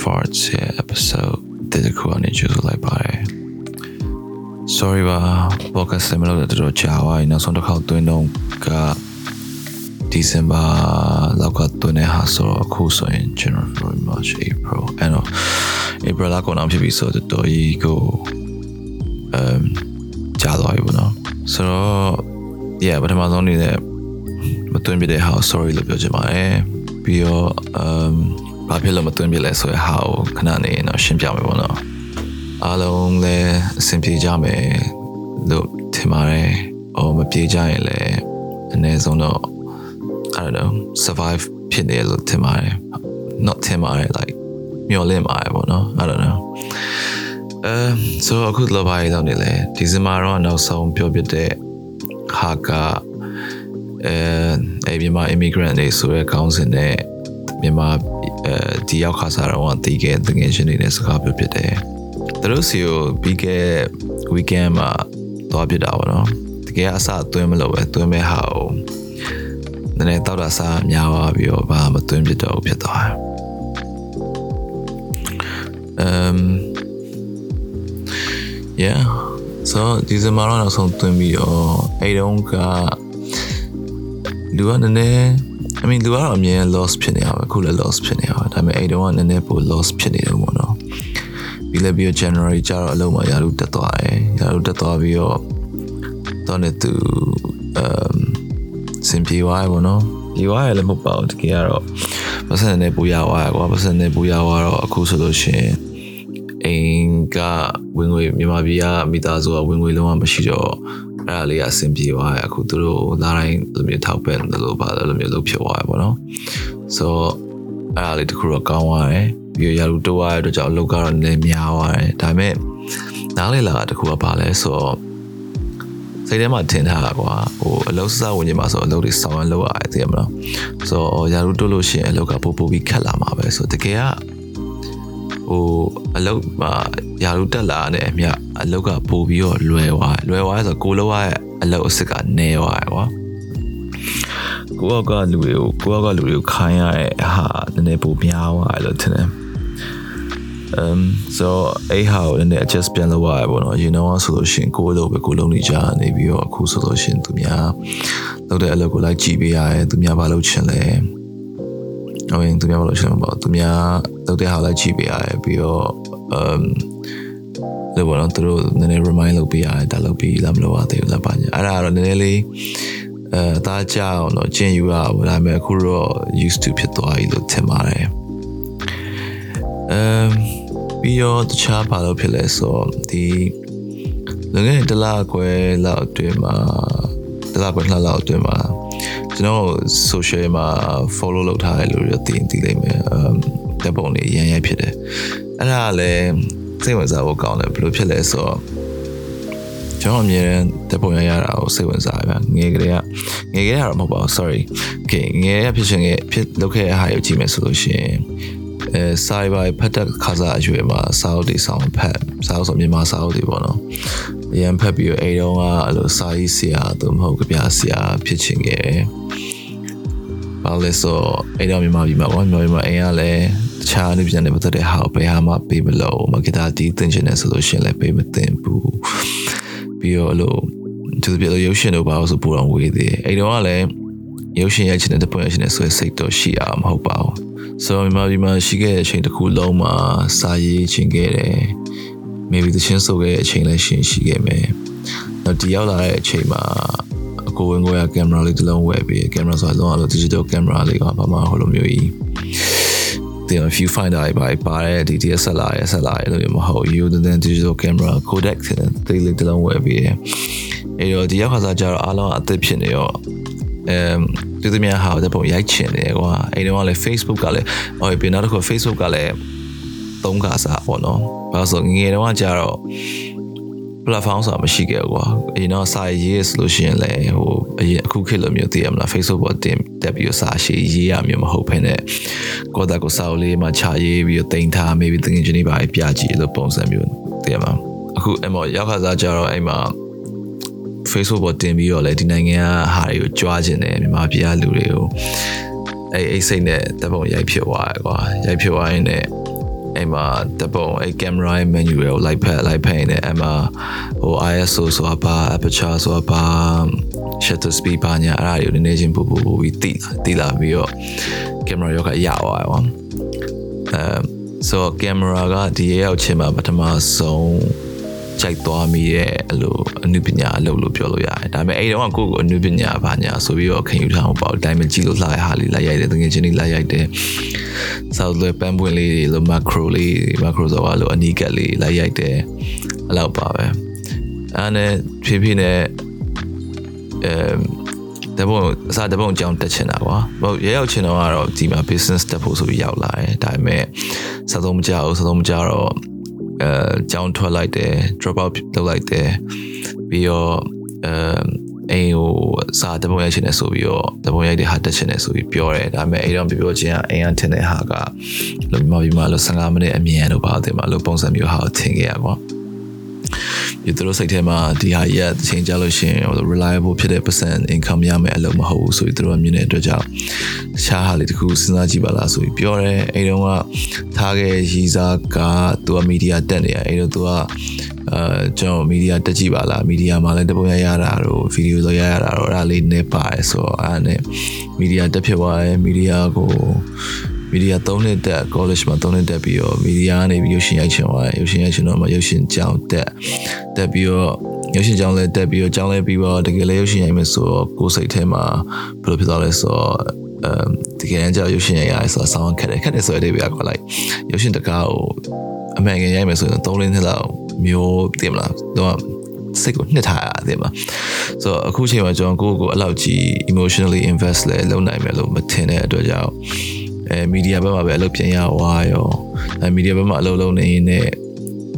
Farts ရဲ့ episode တစ်ခုအနေကျဆိုလိုက်ပါတယ် sorry ပါ podcast မလို့တော်တော်ကြာသွားပြီနောက်ဆုံးတစ်ခေါက်တွင်းတော့က December လောက်ကတွင်းနေဟာဆိုတော့အခုဆိုရင် January March April အဲ့တော့ April လောက်ကတော့ဖြစ်ပြီဆိုတော့တော်ကြီးကိုအမ်ကြာသွားပြီပေါ့နော်ဆိုတော့ yeah ပထမဆုံးနေနဲ့မတွင်းပြတဲ့ဟာ sorry လို့ပြောချင်ပါတယ်ပြီးတော့ um ဘာဖြစ်လို့မသွင်းပြလဲဆိုရဟာကိုခဏနေတော့ရှင်းပြမယ်ပေါ့နော်အားလုံးလည်းအဆင်ပြေကြမယ်လို့ထင်ပါတယ်။အော်မပြေကြရင်လည်းအနည်းဆုံးတော့ I don't know survive ဖြစ်တယ်လို့ထင်ပါတယ်။ not ထင်ပါတယ် like မျောလင့်ပါတယ်ပေါ့နော် I don't know အဲဆိုအခုလောပါရတော့နေလေဒီဇင်ဘာတော့နောက်ဆုံးပြောပြတဲ့ဟာကအဲအဲမြန်မာ immigrant တွေဆိုတဲ့ခေါင်းစဉ်နဲ့မြန်မာ အဲဒီရောက်ခါစားတော့တီးခဲ့တငယ်ချင်းတွေနဲ့စကားပြောဖြစ်တယ်။သူတို့စီကိုပြီးခဲ့ weekend မှာသွားပြတာပေါ့နော်။တကယ်အစအတွင်းမလို့ပဲတွင်းမဲ့ဟာကိုနည်းနည်းတောက်တာစားများသွားပြီးတော့ဘာမတွင်းပြတော့ဖြစ်သွားတယ်။ um yeah so ဒီဇင်ဘာတော့နောက်ဆုံးတွင်းပြီးတော့အဲ့တုန်းကလူကနည်းနည်း I mean လူကတော့အမြဲ loss ဖြစ်နေရပါအခုလည်း loss ဖြစ်နေရပါဒါပေမဲ့အဲ့တုန်းကနည်းနည်းပို loss ဖြစ်နေတယ်ပေါ့နော်ပြီးလည်းပြီးတော့ January ကျတော့အလုံးမရာလူတက်သွားတယ်ရာလူတက်သွားပြီးတော့တော့နေသူ um စင်ပြေသွားရပေါ့နော်ဒီဝါရလည်းမဟုတ်ပါဘူးတကယ်ကတော့ပတ်စံနဲ့ပူရသွားရကွာပတ်စံနဲ့ပူရသွားတော့အခုဆိုလို့ရှိရင်အိမ်ကဝင်ငွေမြန်မာပြည်ကမိသားစုကဝင်ငွေလုံးဝမရှိတော့ အဲ့ဒါလေးကအဆင်ပြေသွားရအခုသူတို့လာတိုင်းလိုမျိုးထောက်ပံ့တယ်လို့ပါလိုမျိုးလုပ်ဖြစ်သွားရပေါ့နော်ဆိုတော့အဲ့ဒါလေးတခုတော့ကောင်းသွားတယ်ပြီးရလူတိုးရတဲ့အတွက်ကြောင့်အလုပ်ကတော့နည်းများသွားတယ်ဒါပေမဲ့နားလေလာတခုကပါလဲဆိုတော့စိတ်ထဲမှာထင်ထားတာကွာဟိုအလုပ်စစဝင်နေမှာဆိုအလုပ်တွေဆောင်ရလုပ်ရတယ်သိရမလားဆိုတော့ရာလူတိုးလို့ရှိရင်အလုပ်ကပို့ပို့ပြီးခက်လာမှာပဲဆိုတော့တကယ်က ဟိုအလုပ်မှာရာလူတက်လာတဲ့အမြအလုပ်ကပို့ပြီးတော့လွယ်သွားလွယ်သွားဆိုတော့ကိုလောက်ရတဲ့အလုပ်အစ်စ်ကနေသွားတယ်ကွာကိုယ့်ကလူတွေကိုကိုယ့်ကလူတွေကိုခိုင်းရတဲ့ဟာနည်းနည်းပိုများသွားတယ်လို့ထင်တယ် um so အဲ့ဟာကိုလည်း adjust ပြန်လုပ်ရပါတော့ you know ဆိုလို့ရှင်ကိုလိုပဲကိုလုံးနေကြနေပြီးတော့အခုဆိုလို့ရှင်သူများလုပ်တဲ့အလုပ်ကိုလိုက်ကြည့်ပေးရတယ်သူများဘာလုပ်ချင်လဲ ဟုတ်ရင်သူများဘာလုပ်ချင်လဲပေါ့သူများလုပ်တဲ့ဟာလိုက်ကြည့်ပေးရတယ်ပြီးတော့ um လို့ပေါ့နော်သူတို့နည်းနည်း remind လုပ်ပေးရတယ်ဒါလုပ်ပြီးလာမလို့ပါသေးဘူးလားပါညာအဲ့ဒါကတော့နည်းနည်းလေးအဲအသားကြအောင်တော့ကျင့်ယူရပါဘူးဒါပေမဲ့အခုတော့ used to ဖြစ်သွားပြီလို့ထင်ပါတယ်အမ်ပြီးတော့တခြားဘာလို့ဖြစ်လဲဆိုတော့ဒီလွန်ခဲ့တဲ့တစ်လခွဲလောက်အတွင်းမှာတစ်လခွဲနှစ်လလောက်အတွင်းမှာ ကျွန်တော် social မှာ follow လုပ်ထားတယ်လို့ရသိသိလိမ့်မယ်အမ်တပ်ပုံတွေရမ်းရိုက်ဖြစ်တယ်အဲ့ဒါလည်းစိတ်ဝင်စားဖို့ကောင်းတယ်ဘယ်လိုဖြစ်လဲဆိုတော့ကျွန်တော်အမြဲတမ်းတပ်ပုံရရတာကိုစိတ်ဝင်စားရငယ်ကလေးကငယ်ကလေးကတော့မဟုတ်ပါဘူး sorry okay ငယ်ရဖြစ်ရှင်ငယ်ဖြစ်လုပ်ခဲ့တဲ့ဟာကိုကြည့်မယ်ဆိုလို့ရှိရင် အဲစာရီပါဖတ်တဲ့ခါစားအရွယ်မှာစာအုပ်တွေဆောင်ဖတ်စာအုပ်ဆိုမြန်မာစာအုပ်တွေပေါ့နော်အရင်ဖတ်ပြီးတော့အဲတုန်းကအဲ့လိုစာရေးဆရာသူမဟုတ်ကြပြဆရာဖြစ်ချင်ခဲ့တယ်ဘာလဲဆိုအဲ့တော့မြန်မာပြည်မှာပေါ့မြန်မာပြည်မှာအိမ်ကလည်းတခြားအနည်းပြန်နေပတ်သက်တဲ့ဟာကိုဘယ်ဟာမှပေးမလို့မဂီတာတီးသင်ချင်တယ်ဆိုလို့ရှိရင်လည်းပေးမသင်ဘူးပြီးတော့အဲ့လိုသူပြလို့ရုပ်ရှင်တို့ဘာလို့ဆိုပူတော်ဝေးသေးတယ်အဲ့တော့ကလည်း ရုပ်ရှင်ရိုက်ချင်တဲ့တပွင့်ရှင်တဲ့ဆိုရစိတ်တော့ရှိရမှာမဟုတ်ပါဘူးဆိုတော့မြန်မာပြည်မှာရှိခဲ့တဲ့အချိန်တစ်ခုလုံးမှာစာရေးချင်ခဲ့တယ် maybe သချင်းဆိုခဲ့တဲ့အချိန်လည်းရှင်ရှိခဲ့မယ်နောက်ဒီရောက်လာတဲ့အချိန်မှာအကိုဝင်ကိုရကင်မရာလေးတစ်လုံးဝယ်ပြီးကင်မရာဆိုတော့အလို digital camera လေးကဘာမှဟိုလိုမျိုးကြီးဒီ view finder ပဲပါတယ်ဒီ DSLR ရ SLR လို့မဟုတ် you the digital camera codec တဲ့လေးတစ်လုံးဝယ်ပြီးအဲ့တော့ဒီရောက်ခါစားကြတော့အားလုံးအသစ်ဖြစ်နေရော အမ်သူတို့များဟာတဲ့ပုံရိုက်ချင်တယ်ကွာအဲ့တော့လည်း Facebook ကလည်းဟိုပြီးနောက်တစ်ခု Facebook ကလည်းသုံးခါစားပေါ့နော်ဘာလို့ဆိုငယ်တော့ကြတော့ platform ဆိုတာမရှိခဲ့ဘူးကွာအရင်တော့စာရေးဆိုလို့ရှိရင်လည်းဟိုအရင်အခုခေတ်လိုမျိုးသိရမလား Facebook ပေါ်တင်တက်ပြီးစာရှိရေးရမျိုးမဟုတ်ဘဲနဲ့ကိုယ့်တာကိုစာအုပ်လေးမှာခြာရေးပြီးတော့တင်ထား maybe သင်ချင်းတွေပါပြကြည့်လို့ပုံစံမျိုးသိရမလားအခုအဲ့မောရောက်ခါစားကြတော့အဲ့မှာ Facebook ပေါ်တင်ပြီးတော့လေဒီနိုင်ငံကဟာတွေကိုကြွားခြင်းတယ်မြန်မာပြည်ကလူတွေကိုအဲ့အဲ့စိတ်နဲ့တပ်ပုံရိုက်ဖြစ်သွားတယ်ကွာရိုက်ဖြစ်သွားရင်လည်းအဲ့မှာတပုံအဲ့ camera ရဲ့ menu တွေကိုလိုက်ဖက်လိုက်ဖက်နေအဲ့မှာဟို ISO ဆိုတာဘာ aperture ဆိုတာဘာ shutter speed ဘာညာအဲ့ဒါတွေကိုနည်းနည်းချင်းပူပူပူပြီးတိလာတိလာပြီးတော့ camera ရောက်ကရသွားရောအဲဆိုတော့ camera ကဒီရောက်ချင်းမှာပထမဆုံး ကြိုက်သွားမိရဲ့အဲ့လိုအနုပညာအလုပ်လို့ပြောလို့ရတယ်ဒါပေမဲ့အဲ့တော့ကိုယ့်ကိုအနုပညာဘာညာဆိုပြီးတော့ခင်ယူထားအောင်ပေါ့အတိုင်းမကြည့်လို့လှရဟာလေးလိုက်ရိုက်တယ်တကယ်ချင်းလေးလိုက်ရိုက်တယ်ဆောက်လွယ်ပန်းပွင့်လေးတွေလို့ macro လေး macro ဆိုတာလို့အနီးကပ်လေးလိုက်ရိုက်တယ်အဲ့လောက်ပါပဲအဲ့နဲ့ဖြည်းဖြည်းနဲ့အဲတပုံအစားတပုံအကြောင်းတက်ချင်တာကွာဟိုရရောက်ချင်တော့ကတော့ဒီမှာ business တက်ဖို့ဆိုပြီးရောက်လာတယ်ဒါပေမဲ့စသုံးမကြဘူးစသုံးမကြတော့ အဲကြောင်းထွက်လိုက်တယ် drop out လုပ်လိုက်တယ်ပြီးတော့အဲအိမ်ကိုစာတပုံရိုက်ချင်တယ်ဆိုပြီးတော့တပုံရိုက်တဲ့ဟာတက်ချင်တယ်ဆိုပြီးပြောတယ်ဒါပေမဲ့အိမ်တော့ပြောပြောချင်းကအိမ်ကထင်တဲ့ဟာကလို့ပြောပြီးမှလို့15မိနစ်အမြင်တော့ပါတယ်မှာလို့ပုံစံမျိုးဟာကိုထင်ခဲ့ရကွာ ဒီသူတို့စိတ်ထဲမှာဒီဟာရက်အချိန်ကြာလို့ရှိရင် reliable ဖြစ်တဲ့ percent income ရမယ်အလုပ်မဟုတ်ဘူးဆိုပြီးသူတို့ကမြင်တဲ့အတွက်ကြောင့်ရှားဟာလေးတခုစဉ်းစားကြည့်ပါလားဆိုပြီးပြောတယ်အဲ့တုန်းကထားခဲ့ရည်စားကသူကမီဒီယာတက်နေရအဲ့တော့သူကအာကျွန်တော်မီဒီယာတက်ကြည့်ပါလားမီဒီယာမှာလည်းတပုံရရတာတော့ဗီဒီယိုတော့ရရတာတော့အဲ့ဒါလေးနေပါတယ်ဆိုတော့အဲ့ဒါနဲ့မီဒီယာတက်ဖြစ်သွားတယ်မီဒီယာကို မီဒီယာ3နှစ်တက် college မှာ3နှစ်တက်ပြီးတော့မီဒီယာကနေပြီးရုပ်ရှင်ရိုက်ချင်သွားတယ်ရုပ်ရှင်ရိုက်ချင်တော့မှရုပ်ရှင်ကြောင်းတက်တက်ပြီးတော့ရုပ်ရှင်ကြောင်းလဲတက်ပြီးတော့ကြောင်းလဲပြီးတော့တကယ်လဲရုပ်ရှင်ရိုက်မယ်ဆိုတော့ကိုယ်စိတ်ထဲမှာဘယ်လိုဖြစ်သွားလဲဆိုတော့အမ်တကယ်ကြောက်ရုပ်ရှင်ရိုက်ရတယ်ဆိုတော့ဆောင်းခက်တယ်ခက်တယ်ဆိုတဲ့အဓိပ္ပာယ်ကလိုက်ရုပ်ရှင်တကားကိုအမှန်ကန်ရိုက်မယ်ဆိုရင်3လနှစ်လောက်မျိုးသိမလားတော့စိတ်ကိုနှစ်ထားရတယ်မှာဆိုတော့အခုချိန်မှာကျွန်တော်ကိုယ့်ကိုအဲ့လောက်ကြီး emotionally invest လဲလုပ်နိုင်မယ်လို့မထင်တဲ့အတွက်ကြောင့် အဲမီဒီယာဘက်မှာပဲအလုပ်ပြန်ရဝါရောအဲမီဒီယာဘက်မှာအလုပ်လုပ်နေရင်လည်း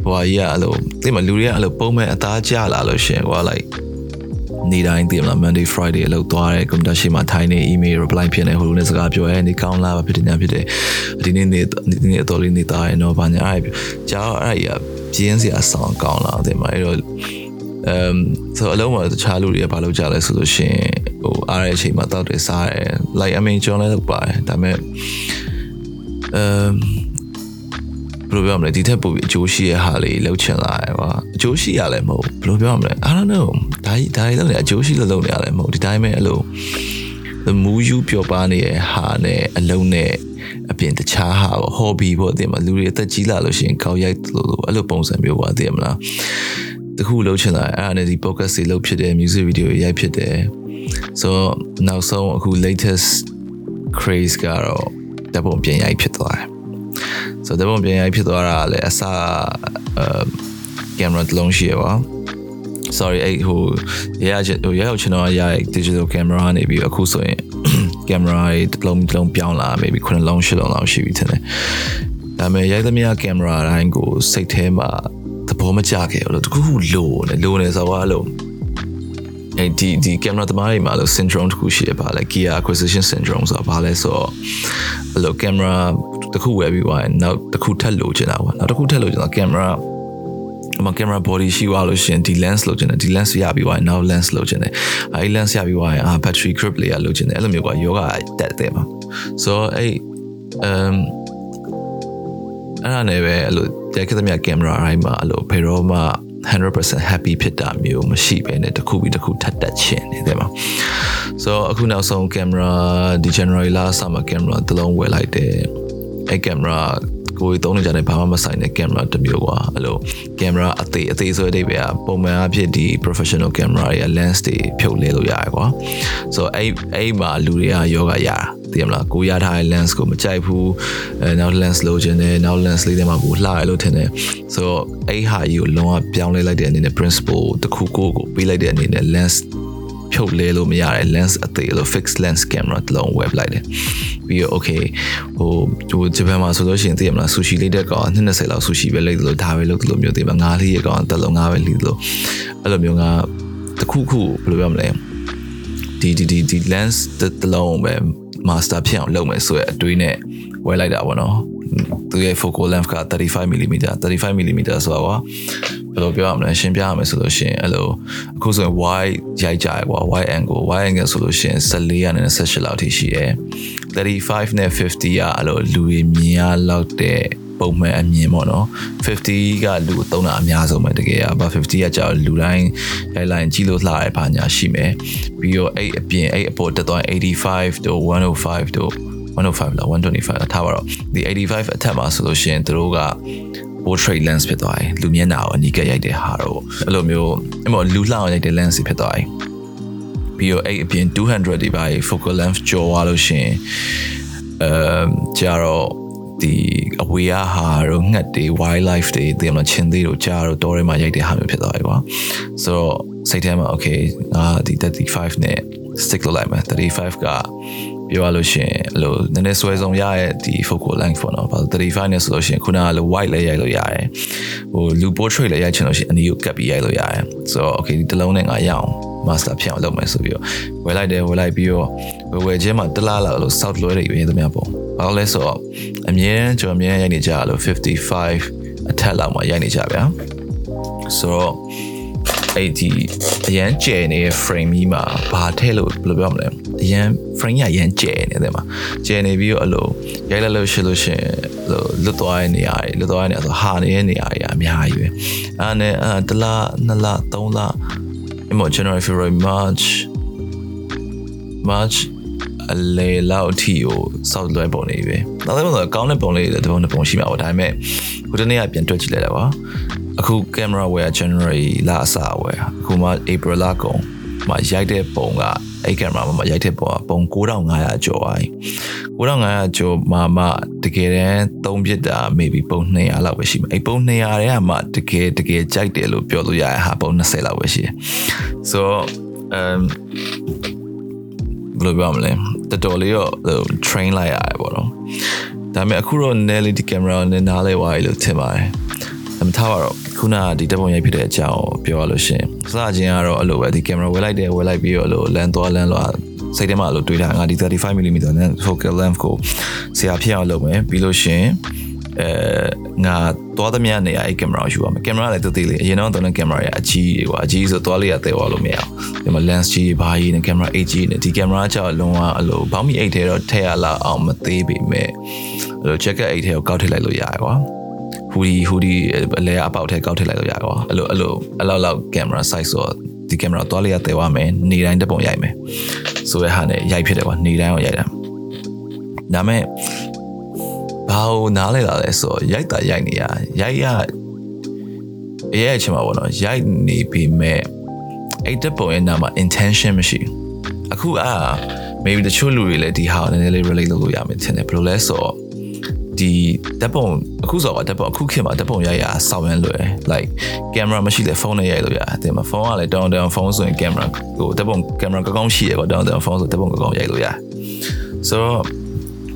ဘွာကြီးကအလုပ်သိမှာလူတွေကအလုပ်ပုံမဲ့အသားကျလာလို့ရှင်ကွာ like နေ့တိုင်းသိမလား Monday Friday အလုပ်သွားတယ်ကွန်ပျူတာရှေ့မှာထိုင်နေ email reply ဖြစ်နေဟိုလိုနဲ့စကားပြောရဲနေကောင်းလားဖြစ်တယ်ညာဖြစ်တယ်ဒီနေ့နေ့ဒီနေ့အတော်လေးနေသားရတော့ဘာညာအဲ့ကြာအဲ့ရပြင်းစရာဆောင်းကောင်းလာတယ်မအဲ့တော့ အမ်ဆိုအလုံးမှာတခြားလူတွေကဘာလုပ်ကြလဲဆိုလို့ရှင်ဟိုအားရအချိန်မှာတောက်တယ်စားတယ် like I mean ကျွန်တော်လည်းလုပ်ပါတယ်ဒါပေမဲ့အမ်ဘယ်လိုပြောမလဲဒီထက်ပိုပြီးအကျိုးရှိတဲ့ဟာလေးလှုပ်ချင်လာတယ်ကွာအကျိုးရှိရလဲမဟုတ်ဘယ်လိုပြောမလဲ I don't know ဒါကြီးဒါကြီးလုပ်နေအကျိုးရှိလို့လုပ်နေရလဲမဟုတ်ဒီတိုင်းပဲအဲ့လိုမူယူပျော်ပါနေတဲ့ဟာနဲ့အလုံးနဲ့အပြင်တခြားဟာကို hobby ပေါ့တင်မလူတွေအသက်ကြီးလာလို့ရှိရင်ကောက်ရိုက်လို့လို့အဲ့လိုပုံစံမျိုးပါတင်မလား တခုလှုပ်ချင်လာအဲ့ဒါနဲ့ဒီ podcast တွေလှုပ်ဖြစ်တယ် music video တွေရိုက်ဖြစ်တယ်ဆိုတော့နောက်ဆုံးအခု latest craze ကတော့တပုံပြန်ရိုက်ဖြစ်သွားတယ်ဆိုတော့တပုံပြန်ရိုက်ဖြစ်သွားတာလည်းအစအဲ camera တစ်လုံးရှိရပါ sorry အဲ့ဟိုရရဟိုရရောက်ချင်တော့ရရ digital camera နေပြီးအခုဆိုရင် camera တွေတစ်လုံးတစ်လုံးပြောင်းလာ maybe 9လုံး10လုံးလောက်ရှိပြီထင်တယ်ဒါပေမဲ့ရိုက်သမျှ camera တိုင်းကိုစိတ်ထဲမှာ သဘောမကျခဲ့ဘူးလို့တခုခုလိုနေလိုနေဆိုတော့လို့အဲဒီဒီ camera သမားတွေမှာလို့ syndrome တခုရှိရပါလေ gear acquisition syndrome ဆိုတာဘာလဲဆိုတော့အဲ့လို camera တခုဝယ်ပြီးသွားရင်နောက်တခုထပ်လိုချင်တာပေါ့နောက်တခုထပ်လိုချင်တာ camera အမ camera body ရှိသွားလို့ရှင်ဒီ lens လိုချင်တယ်ဒီ lens ရပြီးသွားရင်နောက် lens လိုချင်တယ်အဲဒီ lens ရပြီးသွားရင်အာ battery grip လေးရလိုချင်တယ်အဲ့လိုမျိုးကယောဂတက်တယ်ပါဆိုတော့အဲ့ um အဲ့ဒါနဲ့ပဲအဲ့လို တက်ခဲ့သမျှ camera အတိုင်းမှာအဲ့လိုဘယ်တော့မှ100% happy ဖြစ်တာမျိုးမရှိဘဲနဲ့တစ်ခုပြီးတစ်ခုထပ်တက်ချင်နေတယ်မှာဆိုတော့အခုနောက်ဆုံး camera ဒီ January လဆာမှာ camera တစ်လုံးဝယ်လိုက်တယ်အဲ့ camera ကိုယ်သုံးနေကြတဲ့ဘာမှမဆိုင်တဲ့ကင်မရာတစ်မျိုးကွာအဲ့လိုကင်မရာအသေးအသေးဆိုတဲ့အဓိပ္ပာယ်ကပုံမှန်အဖြစ်ဒီ professional camera တွေက lens တွေဖြုတ်လဲလို့ရတယ်ကွာဆိုတော့အဲ့အဲ့မှာလူတွေကယောဂရတာ သိရမလားကိုရထားတဲ့ lens ကိုမကြိုက်ဘူးအဲနောက် lens လိုချင်တယ်နောက် lens လေးတွေမှာကိုလှရလို့ထင်တယ်ဆိုတော့အဲ့ဟာကြီးကိုလုံးဝပြောင်းလဲလိုက်တဲ့အနေနဲ့ principle တခုကိုကိုပေးလိုက်တဲ့အနေနဲ့ lens ဖြုတ်လဲလို့မရတဲ့ lens အသေးလို့ fixed lens camera တစ်လုံး web လိုက်တယ်ပြီးတော့ okay ဟိုဟိုဂျပန်မှာဆိုလို့ရှိရင်သိရမလားဆူရှီလေးတဲ့ကောင်20လောက်ဆူရှီပဲလိုက်လို့ဒါပဲလုပ်လို့မျိုးသိမှာငါးလေးရကောင်တစ်လုံးငါးပဲလိလို့အဲ့လိုမျိုးကတခုခုဘယ်လိုပြောမလဲဒီဒီဒီဒီ lens တစ်လုံးပဲ master ဖြစ်အောင်လုပ်မယ်ဆိုရအတွေးနဲ့ဝယ်လိုက်တာပေါ့နော်သူရဲ့ focal length က 35mm 35mm ဆိုတော့ဘယ်လိုပြောရမလဲရှင်းပြရမယ်ဆိုလို့ရှိရင်အဲ့လိုအခုဆိုရင် wide ရိုက်ကြရကွာ wide angle wide angle ဆိုလို့ရှိရင်14ကနေ28လောက်ထိရှိတယ်35နဲ့50ကအဲ့လိုလူတွေမြင်ရလောက်တဲ့ ပုံမှန်အမြင်ပေါ့နော်50ကလူသုံးတာအများဆုံးပဲတကယ်อ่ะဘာ50ကကြာလူတိုင်းရိုက်လိုက်ကြည့်လို့လှရဲဘာညာရှိမယ်ပြီးတော့အဲ့အပြင်အဲ့အပေါ်တက်သွား85တို့105တို့105လား125ထားပါတော့ဒီ85အထက်မှာဆိုလို့ရှိရင်တို့က portrait lens ဖြစ်သွားတယ်လူမျက်နှာကိုအနီးကပ်ရိုက်တဲ့ဟာတော့အဲ့လိုမျိုးအဲ့မော်လူလှအောင်ရိုက်တဲ့ lens ဖြစ်သွားတယ်ပြီးတော့အဲ့အပြင်200ဒီပါ focal length ကျော်သွားလို့ရှိရင်အမ်ကြာတော့ ဒီအဝေးဟာတော့ငှက်တွေ wildlife တွေဒီမှာချင်းသေးတို့ကြာတော့တောထဲမှာရိုက်တဲ့ဟာမျိုးဖြစ်သွားပြီကွာဆိုတော့စိတ်ထဲမှာ okay ငါဒီ35နဲ့ stick လုပ်လိုက်မယ်35က ပြောရလို့ရှိရင်အဲ့လိုနည်းနည်းဆွဲဆုံးရရဲ့ဒီ focal length ပေါ့နော်ဘာလို့35နဲ့ဆိုလို့ရှိရင်ခုနကလို white လည်းရိုက်လို့ရတယ်ဟိုလူ portrait လည်းရိုက်ချင်လို့ရှိရင်အနီးကိုကပ်ပြီးရိုက်လို့ရတယ်ဆိုတော့ okay ဒီတစ်လုံးနဲ့ငါရအောင် master ဖြစ်အောင်လုပ်မယ်ဆိုပြီးတော့ဝယ်လိုက်တယ်ဝယ်လိုက်ပြီးတော့ဝယ်ဝယ်ချင်းမှာတလားလောက်လို့ south လွဲတွေပဲသမျှပေါ့ဘာလို့လဲဆိုတော့အမြဲကျွန်တော်အမြဲရိုက်နေကြလို့55အထက်လောက်မှာရိုက်နေကြဗျာဆိုတော့အဲ့ဒီအရန်ကျယ်နေတဲ့ frame ကြီးမှာဘာထည့်လို့ဘယ်လိုပြောမလဲ အရန် frame ကြီးအရန်ကျယ်နေတယ်မှာကျယ်နေပြီးတော့အဲ့လိုရိုက်လိုက်လို့ရှိလို့ရှင်ဟိုလွတ်သွားတဲ့နေရာတွေလွတ်သွားတဲ့နေရာဆိုဟာနေတဲ့နေရာတွေအများကြီးပဲအဲ့နဲ့အဲတလားနှစ်လသုံးလ in January February March March အလေလောက်အထိကိုစောက်လွဲပုံနေပြီ။နောက်ဆုံးတော့ကောင်းတဲ့ပုံလေးတွေတပုံတစ်ပုံရှိမှာပေါ့ဒါပေမဲ့ခုတနေ့ကပြန်တွက်ကြည့်လိုက်တာပါ။အခု camera wear January လအစဝယ်အခုမှ April လကုန်မှရိုက်တဲ့ပုံက အဲ့ camera မှာရိုက်တဲ့ပုံကပုံ9500ကျော်ပါ။9500ကျော်မှမှတကယ်တမ်းသုံးပြစ်တာ maybe ပုံ200လောက်ပဲရှိမှာ။အဲ့ပုံ200တဲ့ကမှတကယ်တကယ်ကြိုက်တယ်လို့ပြောလို့ရတဲ့ဟာပုံ20လောက်ပဲရှိတယ်။ so um ဘယ်လိုပြောမလဲတော်တော်လေးတော့ train လိုက်ရတယ်ပေါ့နော်ဒါပေမဲ့အခုတော့ Nelly ဒီ camera နဲ့နားလဲသွားပြီလို့ထင်ပါတယ်အ မထားပါတော့ခုနကဒီတပ်ပုံရိုက်ဖြစ်တဲ့အကြောင်းပြောရလို့ရှင်စချင်းကတော့အဲ့လိုပဲဒီ camera ဝယ်လိုက်တယ်ဝယ်လိုက်ပြီးတော့လို့လန်သွားလန်လာစိတ်ထဲမှာလို့တွေးတာငါဒီ 35mm နဲ့ focal length ကိုဆရာဖြစ်အောင်လုပ်မယ်ပြီးလို့ရှင်အဲငါသွားသမျှနေရာအဲ့ကင်မရာယူရမယ်ကင်မရာလည်းတူသေးလေးအရင်တော့တော့ကင်မရာရအကြီးတွေကွာအကြီးဆိုသွားလေးရသေးသွားလို့မရအောင်ဒီမှာ lens ကြီးဘာကြီးနဲ့ကင်မရာ 8G နဲ့ဒီကင်မရာကျတော့လုံးဝအလိုဘောင်းမီ8ထဲတော့ထည့်ရလောက်အောင်မသေးပေမဲ့အလို jacket 8ထဲကိုကောက်ထည့်လိုက်လို့ရတယ်ကွာ ဟူဒီဟူဒီအလဲအပေါက်ထဲကောက်ထည့်လိုက်လို့ရတယ်ကွာအဲ့လိုအဲ့လိုအလောက်လောက်ကင်မရာ size ဆိုဒီကင်မရာသွားလေးရသေးသွားမယ်နေတိုင်းတစ်ပုံရိုက်မယ်ဆိုရဟာနဲ့ရိုက်ဖြစ်တယ်ကွာနေတိုင်းအောင်ရိုက်တာဒါမဲ့ဘာလို့နားလဲလာလဲဆိုတော့ရိုက်တာရိုက်နေရရိုက်ရအရေးအချင်းမှာပေါ့နော်ရိုက်နေပြီမဲ့အဲ့တက်ပုံရဲ့နာမှာ intention မရှိအခုအာ maybe တချို့လူတွေလည်းဒီဟာနည်းနည်းလေး relate လုပ်လို့ရမယ်ထင်တယ်ဘယ်လိုလဲဆိုတော့ ဒီတက်ပုံအခုဆိုတော့တက်ပုံအခုခေတ်မှာတက်ပုံရိုက်ရစောင်းရမ်းလွယ် like camera မရှိလဲဖုန်းနဲ့ရိုက်လို့ရတယ်တင်မှာဖုန်းကလည်းတောင်းတောင်းဖုန်းဆိုရင် camera ဟိုတက်ပုံ camera ကောင်းကောင်းရှိရတော့တောင်းတောင်းဖုန်းဆိုတက်ပုံကောင်းကောင်းရိုက်လို့ရတယ်ဆိုတော့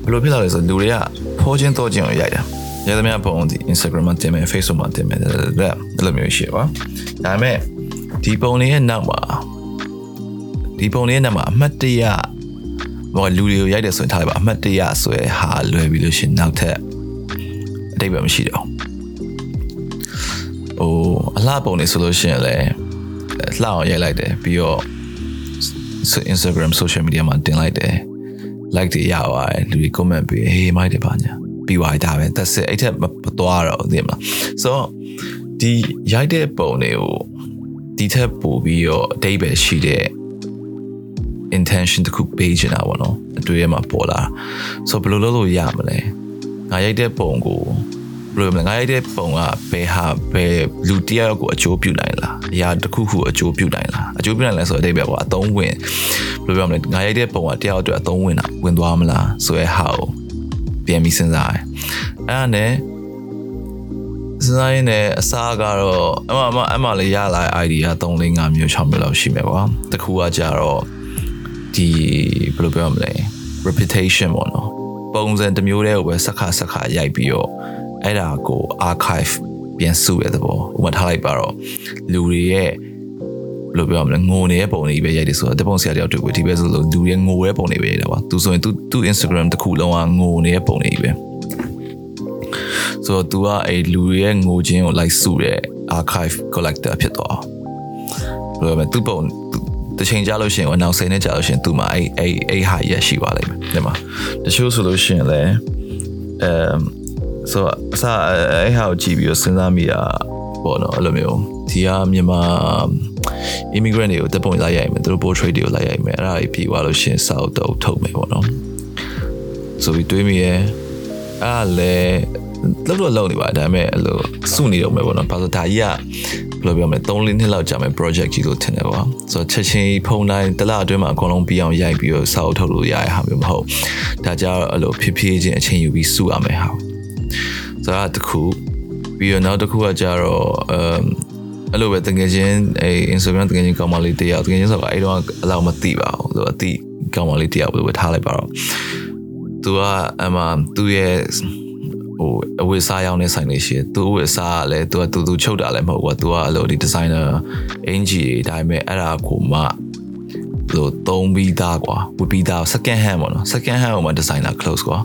ဘယ်လိုဖြစ်လာလဲဆိုလူတွေကဖိုးချင်းတော့ချင်းကိုရိုက်တာရသမျှပုံဒီ Instagram မှာတင်မယ် Facebook မှာတင်မယ်ဒါလိုမျိုးရှိပါဒါပေမဲ့ဒီပုံလေးရဲ့နောက်မှာဒီပုံလေးရဲ့နောက်မှာအမှတ်တရ ဘောလူတွေကိုရိုက်တယ်ဆိုရင်ထားလိုက်ပါအမှတ်တရဆိုရဟာလွယ်ပြီးလို့ရှင်နောက်ထပ်အတိတ်ပဲမရှိတော့ဟိုအလှပုံနေဆိုလို့ရှိရင်လည်းလှအောင်ရိုက်လိုက်တယ်ပြီးတော့ Instagram social media မှာတင်လိုက်တယ် like တွေရပါတယ်လူတွေ comment ပေးဟေးမိုက်တယ်ပါညာပြီးသွားတာပဲ that's it အဲ့ထက်မသွားတော့သိမလား so ဒီရိုက်တဲ့ပုံတွေကိုဒီထက်ပိုပြီးတော့အတိတ်ပဲရှိတဲ့ intention တခုပေးချင်တာပေါ့နော်အတွေ့အမှာပေါ်လာ so ဘယ်လိုလုပ်လို့ရမလဲငါရိုက်တဲ့ပုံကိုဘယ်လိုမလဲငါရိုက်တဲ့ပုံကဘယ်ဟာဘယ်လူတယောက်ကိုအကျိုးပြုနိုင်လားအရာတစ်ခုခုအကျိုးပြုနိုင်လားအကျိုးပြုနိုင်လဲဆိုတော့အတိတ်ပဲပေါ့အသုံးဝင်ဘယ်လိုပြောမလဲငါရိုက်တဲ့ပုံကတယောက်အတွက်အသုံးဝင်တာဝင်သွားမလားဆိုရဲဟာကိုပြန်ပြီးစဉ်းစားတယ်အဲ့ဒါနဲ့စဉ်းစားရင်းနဲ့အစားကတော့အမအမအမလေးရလာတဲ့ idea 3 4 5မျိုး6မျိုးလောက်ရှိမယ်ကွာတခုကကြတော့ ဒီဘယ်လိုပြောမလဲ reputation ပေါ့နော်ပုံစံတစ်မျိုးတည်းကိုပဲစက္ခစက္ခရိုက်ပြီးတော့အဲ့ဒါကို archive ပြန်စုရတဲ့ဘောဥပမာထားလိုက်ပါတော့လူတွေရဲ့ဘယ်လိုပြောမလဲငိုနေတဲ့ပုံတွေပဲရိုက်တယ်ဆိုတော့တပုံဆရာတယောက်တွေ့ကိုဒီပဲဆိုလို့လူရဲ့ငိုတဲ့ပုံတွေပဲရိုက်တာပါသူဆိုရင်သူသူ Instagram တစ်ခုလုံးကငိုနေတဲ့ပုံတွေပဲဆိုတော့ तू ကအဲ့လူရဲ့ငိုခြင်းကို like စုတဲ့ archive collector ဖြစ်သွားဘယ်လိုလဲသူပုံ တချိန်ကြာလို့ရှိရင်နောက်စိနဲ့ကြာလို့ရှိရင်သူ့မှာအဲ့အဲ့အဲ့ဟာရရှိပါလိမ့်မယ်ဒီမှာတချို့ဆိုလို့ရှိရင်လည်းအမ်ဆိုတော့အစအဲ့ဟာကိုကြည့်ပြီးတော့စဉ်းစားမိတာပေါ့နော်အဲ့လိုမျိုးဒီကမြန်မာ immigrant တွေကိုတက်ပုံလိုက်ရိုက်မယ်သူတို့ portrait တွေကိုလိုက်ရိုက်မယ်အဲ့ဒါကြီးပြီးသွားလို့ရှင်စာအုပ်တော့ထုတ်မယ်ပေါ့နော်ဆိုပြီးတွေးမိရဲ့အဲ့ဒါလည်းလောက်တော့လောက်နေပါဒါပေမဲ့အဲ့လိုစုနေတော့မယ်ပေါ့နော်ဘာလို့ဒါကြီးက ဘယ်လိုပြောမလဲ3လနှစ်လောက်ကြာမယ် project ကြီးလို့ထင်တယ်ပေါ့ဆိုတော့ချက်ချင်းဖုန်းတိုင်းတစ်လအတွင်းမှာအကုန်လုံးပြီးအောင်ရိုက်ပြီးတော့စာအုပ်ထုတ်လို့ရရဟာမျိုးမဟုတ်ဒါကြတော့အဲ့လိုဖြည်းဖြည်းချင်းအချိန်ယူပြီးစုရမယ်ဟာဆိုတော့တခုပြီးတော့နောက်တစ်ခုကကြတော့အမ်အဲ့လိုပဲတကယ်ချင်းအဲ Instagram တကယ်ချင်းကောင်းမလေးတယောက်တကယ်ချင်းဆိုတော့အဲ့တော့အလောက်မသိပါဘူးသူအသိကောင်းမလေးတယောက်ပဲထားလိုက်ပါတော့သူကအမှသူ့ရဲ့ ဟိုအဝတ်စားရောင်းနေဆိုင်လေးရှိတယ်သူအဝတ်စားကလည်းသူကသူသူချုပ်တာလည်းမဟုတ်ဘူးသူကအဲ့လိုဒီ designer အင်ဂျီတွေဒါပေမဲ့အဲ့ဒါကိုမှလို့သုံးပြီးသားကွာဝတ်ပြီးသား second hand ပေါ့နော် second hand ဟိုမှာ designer clothes ကွာ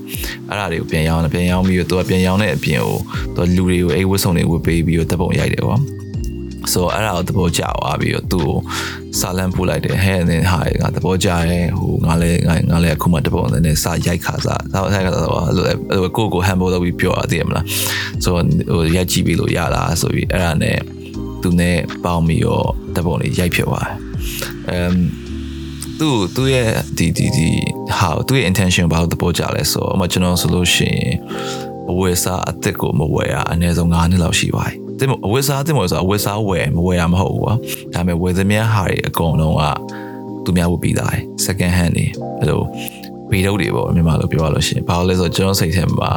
အဲ့ဒါတွေကိုပြန်ရောင်းတယ်ပြန်ရောင်းပြီးတော့သူကပြန်ရောင်းတဲ့အပြင်ကိုသူလူတွေကိုအိတ်ဝတ်စုံတွေဝတ်ပေးပြီးတော့တပ်ပုံရိုက်တယ်ကွာ ဆိုတော့အဲ့ဒါကိုသဘောကျသွားပြီးတော့သူ့ကိုစာလန်ပို့လိုက်တယ်ဟဲ့နဲ့ဟာငါသဘောကျတယ်ဟိုငါလည်းငါလည်းအခုမှတပုံနဲ့စာရိုက်ခါစားစာရိုက်ခါစားတော့အဲ့လိုကိုကိုဟမ်ဘောလုပ်ပြီးပြောရသေးမလားဆိုတော့ဟိုရိုက်ကြည့်ပြီးလို့ရလားဆိုပြီးအဲ့ဒါနဲ့သူနဲ့ပေါင်းပြီးတော့တပုံလေးရိုက်ဖြစ်သွားတယ်အမ်သူသူရဲ့ဒီဒီဒီဟာသူရဲ့ intention ဘာလို့သဘောကျလဲဆိုတော့အမကျွန်တော်ဆိုလို့ရှိရင်အဝယ်စားအစ်စ်ကိုမဝယ်ရအနည်းဆုံး9နှစ်လောက်ရှိပါတယ် တင်အဝတ်စားတင်မို့ဆိုအဝတ်စားဝယ်မဝယ်ရမဟုတ်ဘူးကွာဒါပေမဲ့ဝယ်သမျှဟာတွေအကုန်လုံးကသူများဝတ်ပြီးသား second hand တွေအဲ့လိုဗီဒုတ်တွေပေါ့မြန်မာလိုပြောရလို့ရှိရင်ဘာလို့လဲဆိုတော့ကျွန်တော်စိတ်ထဲမှာ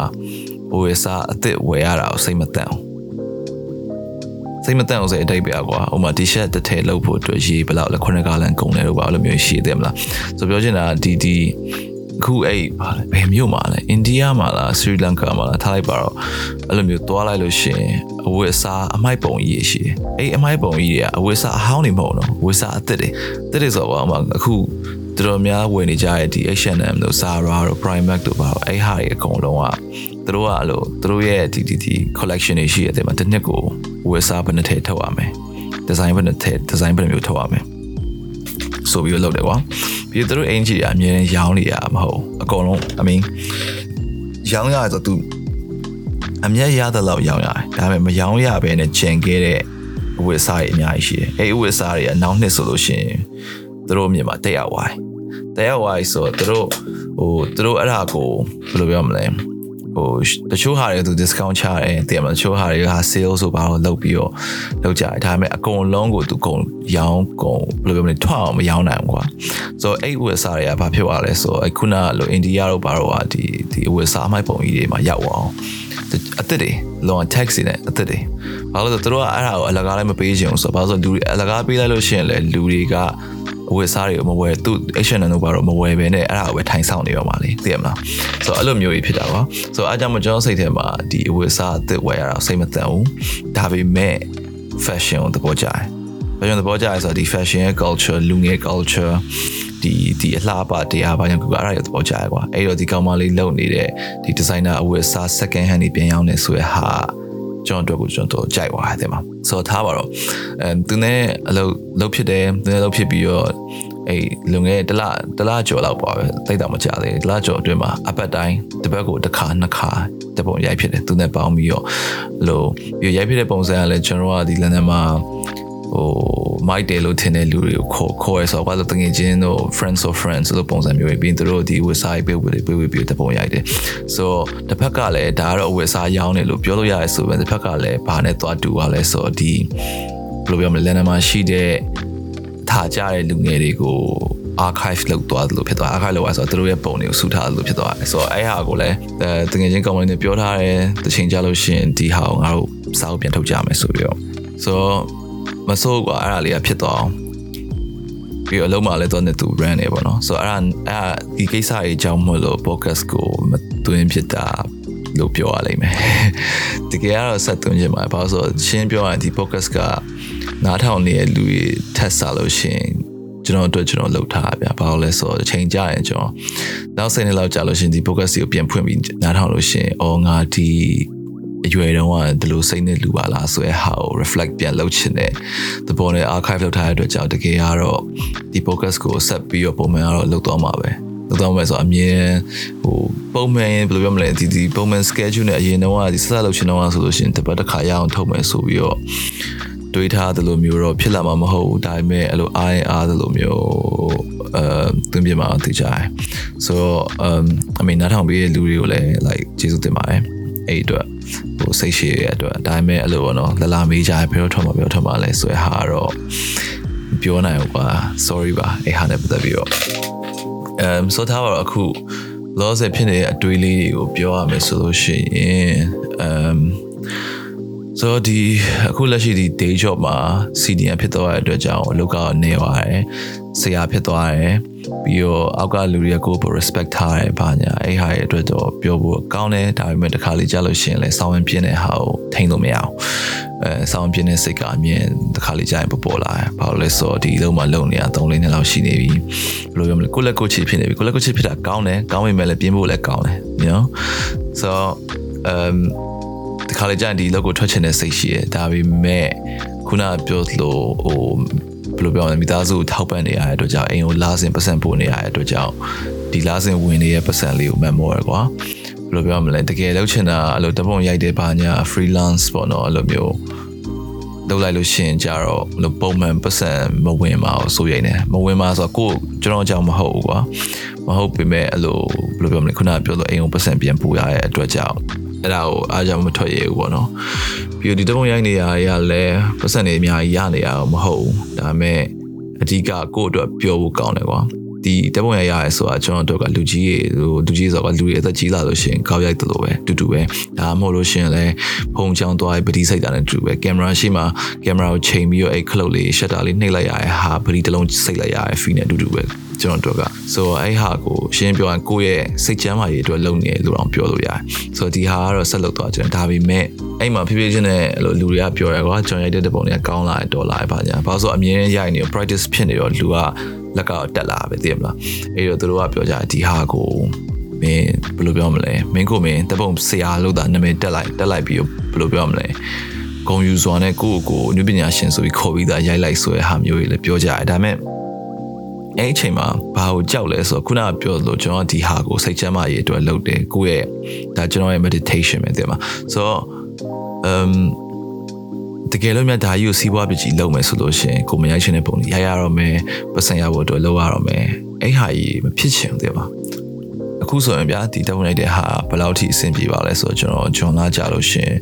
ဝယ်စားအစ်စ်ဝယ်ရတာကိုစိတ်မတန်အောင်စိတ်မတန်အောင်ဆိုအတိတ်ပဲကွာဟိုမှာ t-shirt တစ်ထည်လုပ်ဖို့အတွက်ရေဘယ်လောက်လဲခုနှစ်ကားလန်ကုန်တယ်လို့ပါအဲ့လိုမျိုးရှိတယ်မလားဆိုပြောချင်တာဒီဒီ အခုအဲ့ဘာလဲဘယ်မြို့မှာလဲအိန္ဒိယမှာလားစရီလန်ကာမှာလားထားလိုက်ပါတော့အဲ့လိုမျိုးသွားလိုက်လို့ရှင်အဝတ်အစားအမိုက်ပုံကြီးရှိတယ်အဲ့အမိုက်ပုံကြီးတွေကအဝတ်အစားအဟောင်းတွေမဟုတ်တော့ဝတ်စားအသစ်တွေအသစ်တွေဆိုတော့အခုတော်တော်များဝယ်နေကြတဲ့ဒီ H&M တို့ Zara တို့ Primark တို့ပါတော့အဲ့ဟာတွေအကုန်လုံးကသူတို့ကအဲ့လိုသူတို့ရဲ့ဒီဒီဒီ collection တွေရှိရတယ်မှာတစ်နှစ်ကိုဝယ်စားဘယ်နှစ်ထည့်ထုတ်ရမယ် design ဘယ်နှစ်ထည့် design ဘယ်နှမျိုးထုတ်ရမယ်ဆိုပြီးတော့လုပ်တယ်ကွာ ပြီးတော့သူတို့အင်ဂျီကအမြဲတမ်းရောင်းနေရမဟုတ်အကုန်လုံး I mean ရောင်းရဆိုသူအမြဲရတဲ့လောက်ရောင်းရတယ်ဒါပေမဲ့မရောင်းရဘဲနဲ့ကျန်ခဲ့တဲ့အဝတ်အစားတွေအများကြီးရှိတယ်အဲ့အဝတ်အစားတွေကနောက်နှစ်ဆိုလို့ရှိရင်သူတို့မြန်မာတက်ရောက်သွားတယ်တက်ရောက်သွားဆိုတော့သူတို့ဟိုသူတို့အဲ့ဒါကိုဘယ်လိုပြောမလဲ ဟိုတချို့ဟာတွေသူ discount ချတယ်တကယ်မတချို့ဟာတွေက sale ဆိုပါတော့လုပ်ပြီးတော့လုပ်ကြတယ်ဒါပေမဲ့အကုန်လုံးကိုသူကုန်ရောင်းကုန်ဘယ်လိုပြောမလဲထွက်အောင်မရောင်းနိုင်ဘူးကွာဆိုတော့အဲ့ USA တွေကဘာဖြစ်သွားလဲဆိုတော့ခုနကလိုအိန္ဒိယတို့ဘာတော့ဟာဒီဒီ USA အမိုက်ပုံကြီးတွေမှာရောက်အောင် အသက်တွေလော taxi နဲ့အသက်တွေဘာလို့လဲဆိုတော့သူတို့ကအဲ့ဒါကိုအလကားလည်းမပေးချင်ဘူးဆိုတော့ဘာလို့ဆိုလူတွေအလကားပေးလိုက်လို့ရှိရင်လေလူတွေကအဝတ်စားတွေကိုမဝယ်သူ H&M တို့ဘာတော့မဝယ်ပဲနဲ့အဲ့ဒါကိုပဲထိုင်ဆောင်နေရောမှာလေသိရမလားဆိုတော့အဲ့လိုမျိုးကြီးဖြစ်တာပါဆိုတော့အားကြောင့်မကျွန်တော်စိတ်ထဲမှာဒီအဝတ်စားအသစ်ဝယ်ရတာစိတ်မတန်ဘူးဒါပေမဲ့ fashion ကိုသဘောကျတယ် fashion သဘောကျရဲဆိုတော့ဒီ fashion ရဲ့ culture လူငယ် culture ဒီဒီအလှပတရားဘာကြောင့်ကူအဲ့ဒါရသဘောကျရကွာအဲ့တော့ဒီကောင်မလေးလုပ်နေတဲ့ဒီ designer အဝတ်စား second hand တွေပြန်ရောင်းနေဆိုရဟာကျွန်တော်တို့ကိုကျွန်တော်ကြိုက်သွားတယ်မှာဆိုတော့ထားပါတော့အဲသူနဲ့အလုပ်လုပ်ဖြစ်တယ်သူနဲ့လုပ်ဖြစ်ပြီးတော့အဲ့လုံငယ်တလတလကျော်လောက်ပါပဲတိတ်တော့မကြသေးတလကျော်အတွင်းမှာအပတ်တိုင်းတစ်ပတ်ကိုတစ်ခါနှစ်ခါတပုံရိုက်ဖြစ်တယ်သူနဲ့ပေါင်းပြီးတော့လို့ပြီးရိုက်ဖြစ်တဲ့ပုံစံကလည်းကျွန်တော်ကဒီလန်ဒန်မှာ ဟိုမိုက်တယ်လို့ထင်တဲ့လူတွေကိုခေါ်ခေါ်ရဲဆိုတော့ဘာလို့တငယ်ချင်းတို့ friends of friends လို့ပုံစံမျိုးပဲပြီးသူတို့ဒီ website ပေးဝေပေးဝေပြီးတပုံရိုက်တယ်ဆိုတော့တစ်ဖက်ကလည်းဒါကတော့ website ရောင်းတယ်လို့ပြောလို့ရတယ်ဆိုပေမဲ့တစ်ဖက်ကလည်းဘာနဲ့သွားတူရလဲဆိုတော့ဒီဘယ်လိုပြောမလဲလန်ဒန်မှာရှိတဲ့ထားကြတဲ့လူငယ်တွေကို archive လုပ်သွားတယ်လို့ဖြစ်သွား archive လုပ်ရဆိုတော့သူတို့ရဲ့ပုံတွေကိုစုထားတယ်လို့ဖြစ်သွားတယ်ဆိုတော့အဲ့ဟာကိုလည်းတကယ်ချင်း company နဲ့ပြောထားတယ်တချိန်ကြလို့ရှိရင်ဒီဟာကိုငါတို့စာအုပ်ပြန်ထုတ်ကြမယ်ဆိုပြီးတော့ဆိုတော့ မစိုးกว่าအဲ့ဒါလေးကဖြစ်သွားအောင်ပြီးတော့အလုံးမလည်းတော့နေသူ run နေပေါ့နော်ဆိုတော့အဲ့ဒါအဲ့ဒီကိစ္စကြီးအကြောင်းမလို့ podcast ကိုမသွင်းဖြစ်တာလို့ပြောရလိမ့်မယ်တကယ်ကတော့ဆက်သွင်းချင်ပါတယ်ဘာလို့ဆိုရှင်းပြောရရင်ဒီ podcast ကနားထောင်နေတဲ့လူတွေထက်စားလို့ရှိရင်ကျွန်တော်တို့ကျွန်တော်လုပ်ထားဗျာဘာလို့လဲဆိုတော့အချိန်ကြာရင်ကျွန်တော်နောက်စိတ်နဲ့လောက်ကြာလို့ရှိရင်ဒီ podcast ကိုပြန်ဖွင့်ပြီးနားထောင်လို့ရှိရင်အော်ငါဒီ အရွယ်တုန်းကဒီလိုစိတ်နဲ့လူပါလားဆိုရဲဟာကို reflect ပြန်လုပ်ချင်တဲ့သဘောနဲ့ archive လုပ်ထားတဲ့အတွက်ကြောင့်တကယ်ကတော့ဒီ podcast ကိုဆက်ပြီးတော့ပုံမှန်ကတော့လုပ်တော့မှာပဲလောက်တော့မယ်ဆိုအမြင်ဟိုပုံမှန်ဘယ်လိုပြောမလဲဒီဒီပုံမှန် schedule နဲ့အရင်တော့ဒီဆက်ဆက်လုပ်ချင်တော့ဆိုလို့ရှိရင်တစ်ပတ်တစ်ခါရအောင်ထုတ်မယ်ဆိုပြီးတော့တွေးထားသလိုမျိုးတော့ဖြစ်လာမှာမဟုတ်ဘူးဒါပေမဲ့အဲ့လိုအားရင်အားသလိုမျိုးအဲသင်ပြမှာသိကြတယ်ဆိုတော့ um I mean နားထောင်ပေးတဲ့လူတွေကိုလည်း like ကျေးဇူးတင်ပါတယ် အဲ့အတွက်ဟိုစိတ်ရှိရတဲ့အတွက်ဒါပေမဲ့အဲ့လိုပေါ့နော်လလာမေးကြဘယ်တော့ထွက်မှာဘယ်တော့ထွက်မှာလဲဆိုရဟာတော့ပြောနိုင်ဘူးကွာ sorry ပါအဲ့ဟာနဲ့ပတ်သက်ပြီးတော့ um ဆိုထားပါတော့အခု loss ဖြစ်နေတဲ့အတွေးလေးတွေကိုပြောရမယ်ဆိုလို့ရှိရင် um ဆိုတော့ဒီအခုလက်ရှိဒီ day job မှာ CDN ဖြစ်သွားတဲ့အတွက်ကြောင့်အလုပ်ကနေပါတယ်ဆရာဖြစ်သွားတယ် ပြီးတော့အောက်ကလူတွေကကိုယ်ကို respect ထားတယ်ဘာညာအဲ့ဟာရဲ့အတွက်တော့ပြောဖို့ကောင်းတယ်ဒါပေမဲ့တစ်ခါလေကြားလို့ရှိရင်လည်းစောင်းဝင်ပြင်းတဲ့ဟာကိုထိန်းလို့မရအောင်အဲစောင်းပြင်းတဲ့စိတ်ကအမြင်တစ်ခါလေကြားရင်ပေါ်ပေါ်လာတယ်ဘာလို့လဲဆိုတော့ဒီလုံးမှာလုံနေတာ3လနှစ်လောက်ရှိနေပြီဘယ်လိုပြောမလဲကိုလက်ကိုချစ်ဖြစ်နေပြီကိုလက်ကိုချစ်ဖြစ်တာကောင်းတယ်ကောင်းပေမဲ့လည်းပြင်းဖို့လည်းကောင်းတယ် you know so um ဒီခါလေကြာရင်ဒီ logo ထွက်ချင်တဲ့စိတ်ရှိတယ်ဒါပေမဲ့ခုနပြောသလိုဟို ဘယ်လိုပြောမလဲမိသားစုကိုထောက်ပံ့နေရတဲ့အတွက်ကြောင့်အိမ်ကိုလာစဉ်ပတ်စံပို့နေရတဲ့အတွက်ကြောင့်ဒီလာစဉ်ဝင်နေတဲ့ပတ်စံလေးကိုမှတ်မောရကွာဘယ်လိုပြောမလဲတကယ်လောက်ချင်တာအဲ့လိုတပုံရိုက်တဲ့ဘာညာ freelance ပေါ့နော်အဲ့လိုမျိုးလုပ်လိုက်လို့ရှိရင်ကြတော့ဘယ်ပုံမှန်ပတ်စံမဝင်ပါဘူးဆိုရိုက်နေမဝင်ပါဆိုတော့ကိုကျွန်တော်ကြောင့်မဟုတ်ဘူးကွာမဟုတ်ပေမဲ့အဲ့လိုဘယ်လိုပြောမလဲခုနကပြောလို့အိမ်ကိုပတ်စံပြန်ပို့ရတဲ့အတွက်ကြောင့်အဲ့ဒါကိုအားကြောင့်မထွက်ရဘူးပေါ့နော် ပြီးတော့ဒီတပုံရိုက်နေရရလဲပတ်စံနေအများကြီးရနေရတော့မဟုတ်ဘူးဒါပေမဲ့အဓိကကိုယ့်အတွက်ပျော်ဖို့ကောင်းတယ်ကွာ ဒီတပုံရရရဲဆိုတာကျွန်တော်တို့ကလူကြီးရေဟိုလူကြီးဆိုတော့လူတွေအသက်ကြီးလာလို့ရှိရင်ကောက်ရိုက်တယ်လို့ပဲတူတူပဲဒါမှမဟုတ်လို့ရှိရင်လည်းဖုံချောင်းသွားပြီးပတိစိတ်တာနဲ့တူပဲကင်မရာရှိမှကင်မရာကိုချိန်ပြီးတော့အဲ့ခလုတ်လေးရှက်တာလေးနှိပ်လိုက်ရတဲ့ဟာပတိတစ်လုံးစိတ်လိုက်ရတဲ့ feel နဲ့တူတူပဲကျွန်တော်တို့ကဆိုတော့အဲ့ဟာကိုရှင်းပြောရင်ကိုယ့်ရဲ့စိတ်ချမ်းသာရေးအတွက်လုပ်နေလို့အောင်ပြောလို့ရတယ်ဆိုတော့ဒီဟာကတော့ဆက်လုပ်သွားကြတယ်ဒါပေမဲ့အဲ့မှာဖြည်းဖြည်းချင်းနဲ့လူတွေကပြောရကွာကျွန်တော်ရိုက်တဲ့ပုံတွေကကောင်းလာတယ်တော်လာတယ်ပါညာဘာလို့ဆိုအမြင်ရိုက်နေ practice ဖြစ်နေတော့လူက လက်ကတော့တက်လာပဲသိရမလားအဲ့တော့သူတို့ကပြောကြဒီဟာကိုမင်းဘယ်လိုပြောမလဲမင်းကိုမင်းတပုံဆရာလို့တာနာမည်တက်လိုက်တက်လိုက်ပြီးဘယ်လိုပြောမလဲဂုံယူစွာနဲ့ကိုယ့်ကိုနုပညာရှင်ဆိုပြီးခေါ်ပြီးသားရိုက်လိုက်ဆိုတဲ့ဟာမျိုးတွေလည်းပြောကြရတယ်ဒါပေမဲ့အဲ့အချိန်မှာဘာကိုကြောက်လဲဆိုတော့ခုနကပြောလို့ကျွန်တော်ဒီဟာကိုစိတ်ချမ်းသာရေးအတွက်လုပ်တယ်ကိုယ့်ရဲ့ဒါကျွန်တော်ရဲ့ meditation ပဲတဲ့မှာဆိုတော့ um တကယ်လို့မြတ်ဒါကြီးကိုစီးပွားပစ္စည်းလုပ်မယ်ဆိုလို့ရှိရင်ကိုမရိုက်ချင်တဲ့ပုံကြီးရရတော့မယ်ပတ်စံရဖို့အတွက်လုပ်ရတော့မယ်အဲ့ဟာကြီးမဖြစ်ချင်ဘူးတဲ့ပါအခုဆိုရင်ဗျာဒီတက်ဝင်လိုက်တဲ့ဟာဘယ်လောက်ထိအဆင်ပြေပါလဲဆိုတော့ကျွန်တော်ဂျွန်လာကြလို့ရှင်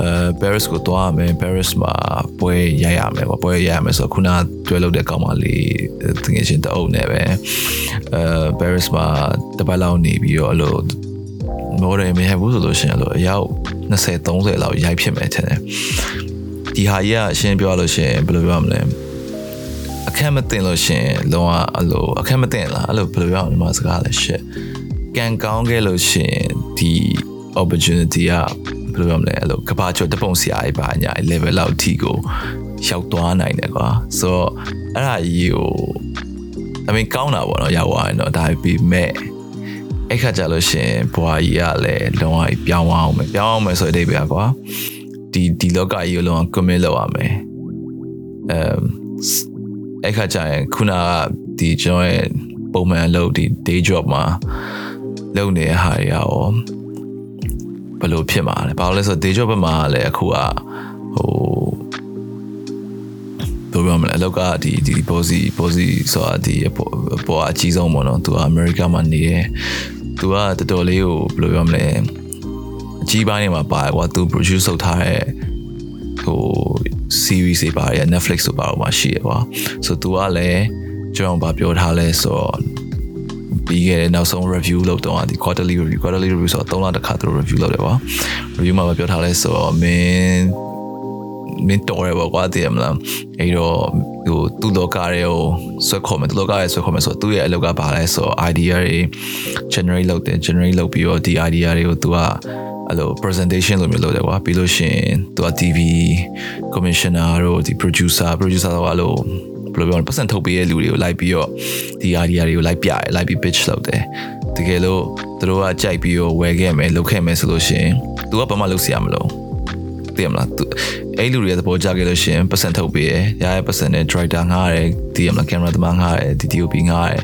အဲ Paris ကိုသွားရမယ် Paris မှာပွဲရိုက်ရမယ်ပေါ့ပွဲရိုက်ရမယ်ဆိုတော့ခုနတွဲလုပ်တဲ့ကောင်မလေးတကယ်ချင်းတအုပ်နဲ့ပဲအဲ Paris မှာတပတ်လောက်နေပြီးတော့အဲ့လိုမော်ဒယ်မရဘူးဆိုလို့ရှင်အဲ့လိုအယောက်20 30လောက်ရိုက်ဖြစ်မယ်ထင်တယ် ဒီဟာကြီးကအရှင်းပြောလို့ရှင်ဘယ်လိုပြောမလဲအခက်မတင်လို့ရှင်လုံးဝအဲ့လိုအခက်မတင်လားအဲ့လိုဘယ်လိုပြောမလဲစကားလဲရှစ်ကန်ကောင်းခဲ့လို့ရှင်ဒီ opportunity ကဘယ်လိုပြောမလဲအဲ့လိုကဘာကျော်တပုံဆရာကြီးပါညာ level လောက်ထိကိုရောက်သွားနိုင်တယ်ကွာဆိုတော့အဲ့ဒါကြီးကိုအမေကောင်းတာပေါ့နော်ရောက်သွားရင်တော့ဒါပေမဲ့အဲ့ခါကြလို့ရှင်ဘွာကြီးကလည်းလုံးဝပြောင်းအောင်မယ်ပြောင်းအောင်မယ်ဆိုတဲ့အဓိပ္ပာယ်ကွာ ဒီဒီလောကကြီးကိုလုံးဝ commit လုပ်ရမယ်အမ်အဲ့ခါကျရင်ခုနကဒီကျွန်တော်ရဲ့ပုံမှန်လုပ်ဒီ day job မှာလုပ်နေတဲ့ဟာတွေရောဘယ်လိုဖြစ်မှာလဲဘာလို့လဲဆိုတော့ day job ဘက်မှာလည်းအခုကဟိုဘယ်လိုမလဲအလောက်ကဒီဒီ posi posi ဆိုတာဒီပေါ်အကြီးဆုံးပေါ့နော်သူကအမေရိကမှာနေတယ်သူကတော်တော်လေးကိုဘယ်လိုပြောမလဲ အကြီးပိုင်းတွေမှာပါကွာသူ produce လုပ်ထားတဲ့ဟို series တွေပါတယ် Netflix ဆိုပါတော့မှရှိရကွာဆိုသူကလည်းကျွန်တော်ဗာပြောထားလဲဆိုတော့ပြီးခဲ့တဲ့နောက်ဆုံး review လုပ်တော့ဒီ quarterly review quarterly review ဆိုတော့၃လတစ်ခါသူတို့ review လုပ်တယ်ကွာ review မှာပြောထားလဲဆိုတော့မင်း မင်းတော်ရပေါ့ကွာတည်ရမလားအဲ့တော့ဟိုသူ့လောကတွေကိုဆွဲခေါ်မယ်သူ့လောကရဲ့ဆွဲခေါ်မယ်ဆိုတော့သူ့ရဲ့အလုပ်ကဘာလဲဆိုတော့ idea တွေ generate လုပ်တယ် generate လုပ်ပြီးတော့ဒီ idea တွေကိုသူကအဲ့လို presentation လိုမျိုးလုပ်တယ်ကွာပြီးလို့ရှိရင်သူက TV commissioner တို့ဒီ producer producer တော့အဲ့လိုဘယ်လိုပြောလဲပတ်စံထုတ်ပေးတဲ့လူတွေကိုလိုက်ပြီးတော့ဒီ idea တွေကိုလိုက်ပြတယ်လိုက်ပြီး pitch လုပ်တယ်တကယ်လို့သူတို့ကကြိုက်ပြီးတော့ဝယ်ခဲ့မယ်လုပ်ခဲ့မယ်ဆိုလို့ရှိရင်သူကဘာမှလုပ်စရာမလို သိရမလားအဲ့လူတွေရဲ့သဘောကျခဲ့လို့ရှိရင်ပတ်စံထုတ်ပေးရရရဲ့ပတ်စံနဲ့ director ငှားရတယ်သိရမလား camera သမားငှားရတယ် DTOP ငှားရတယ်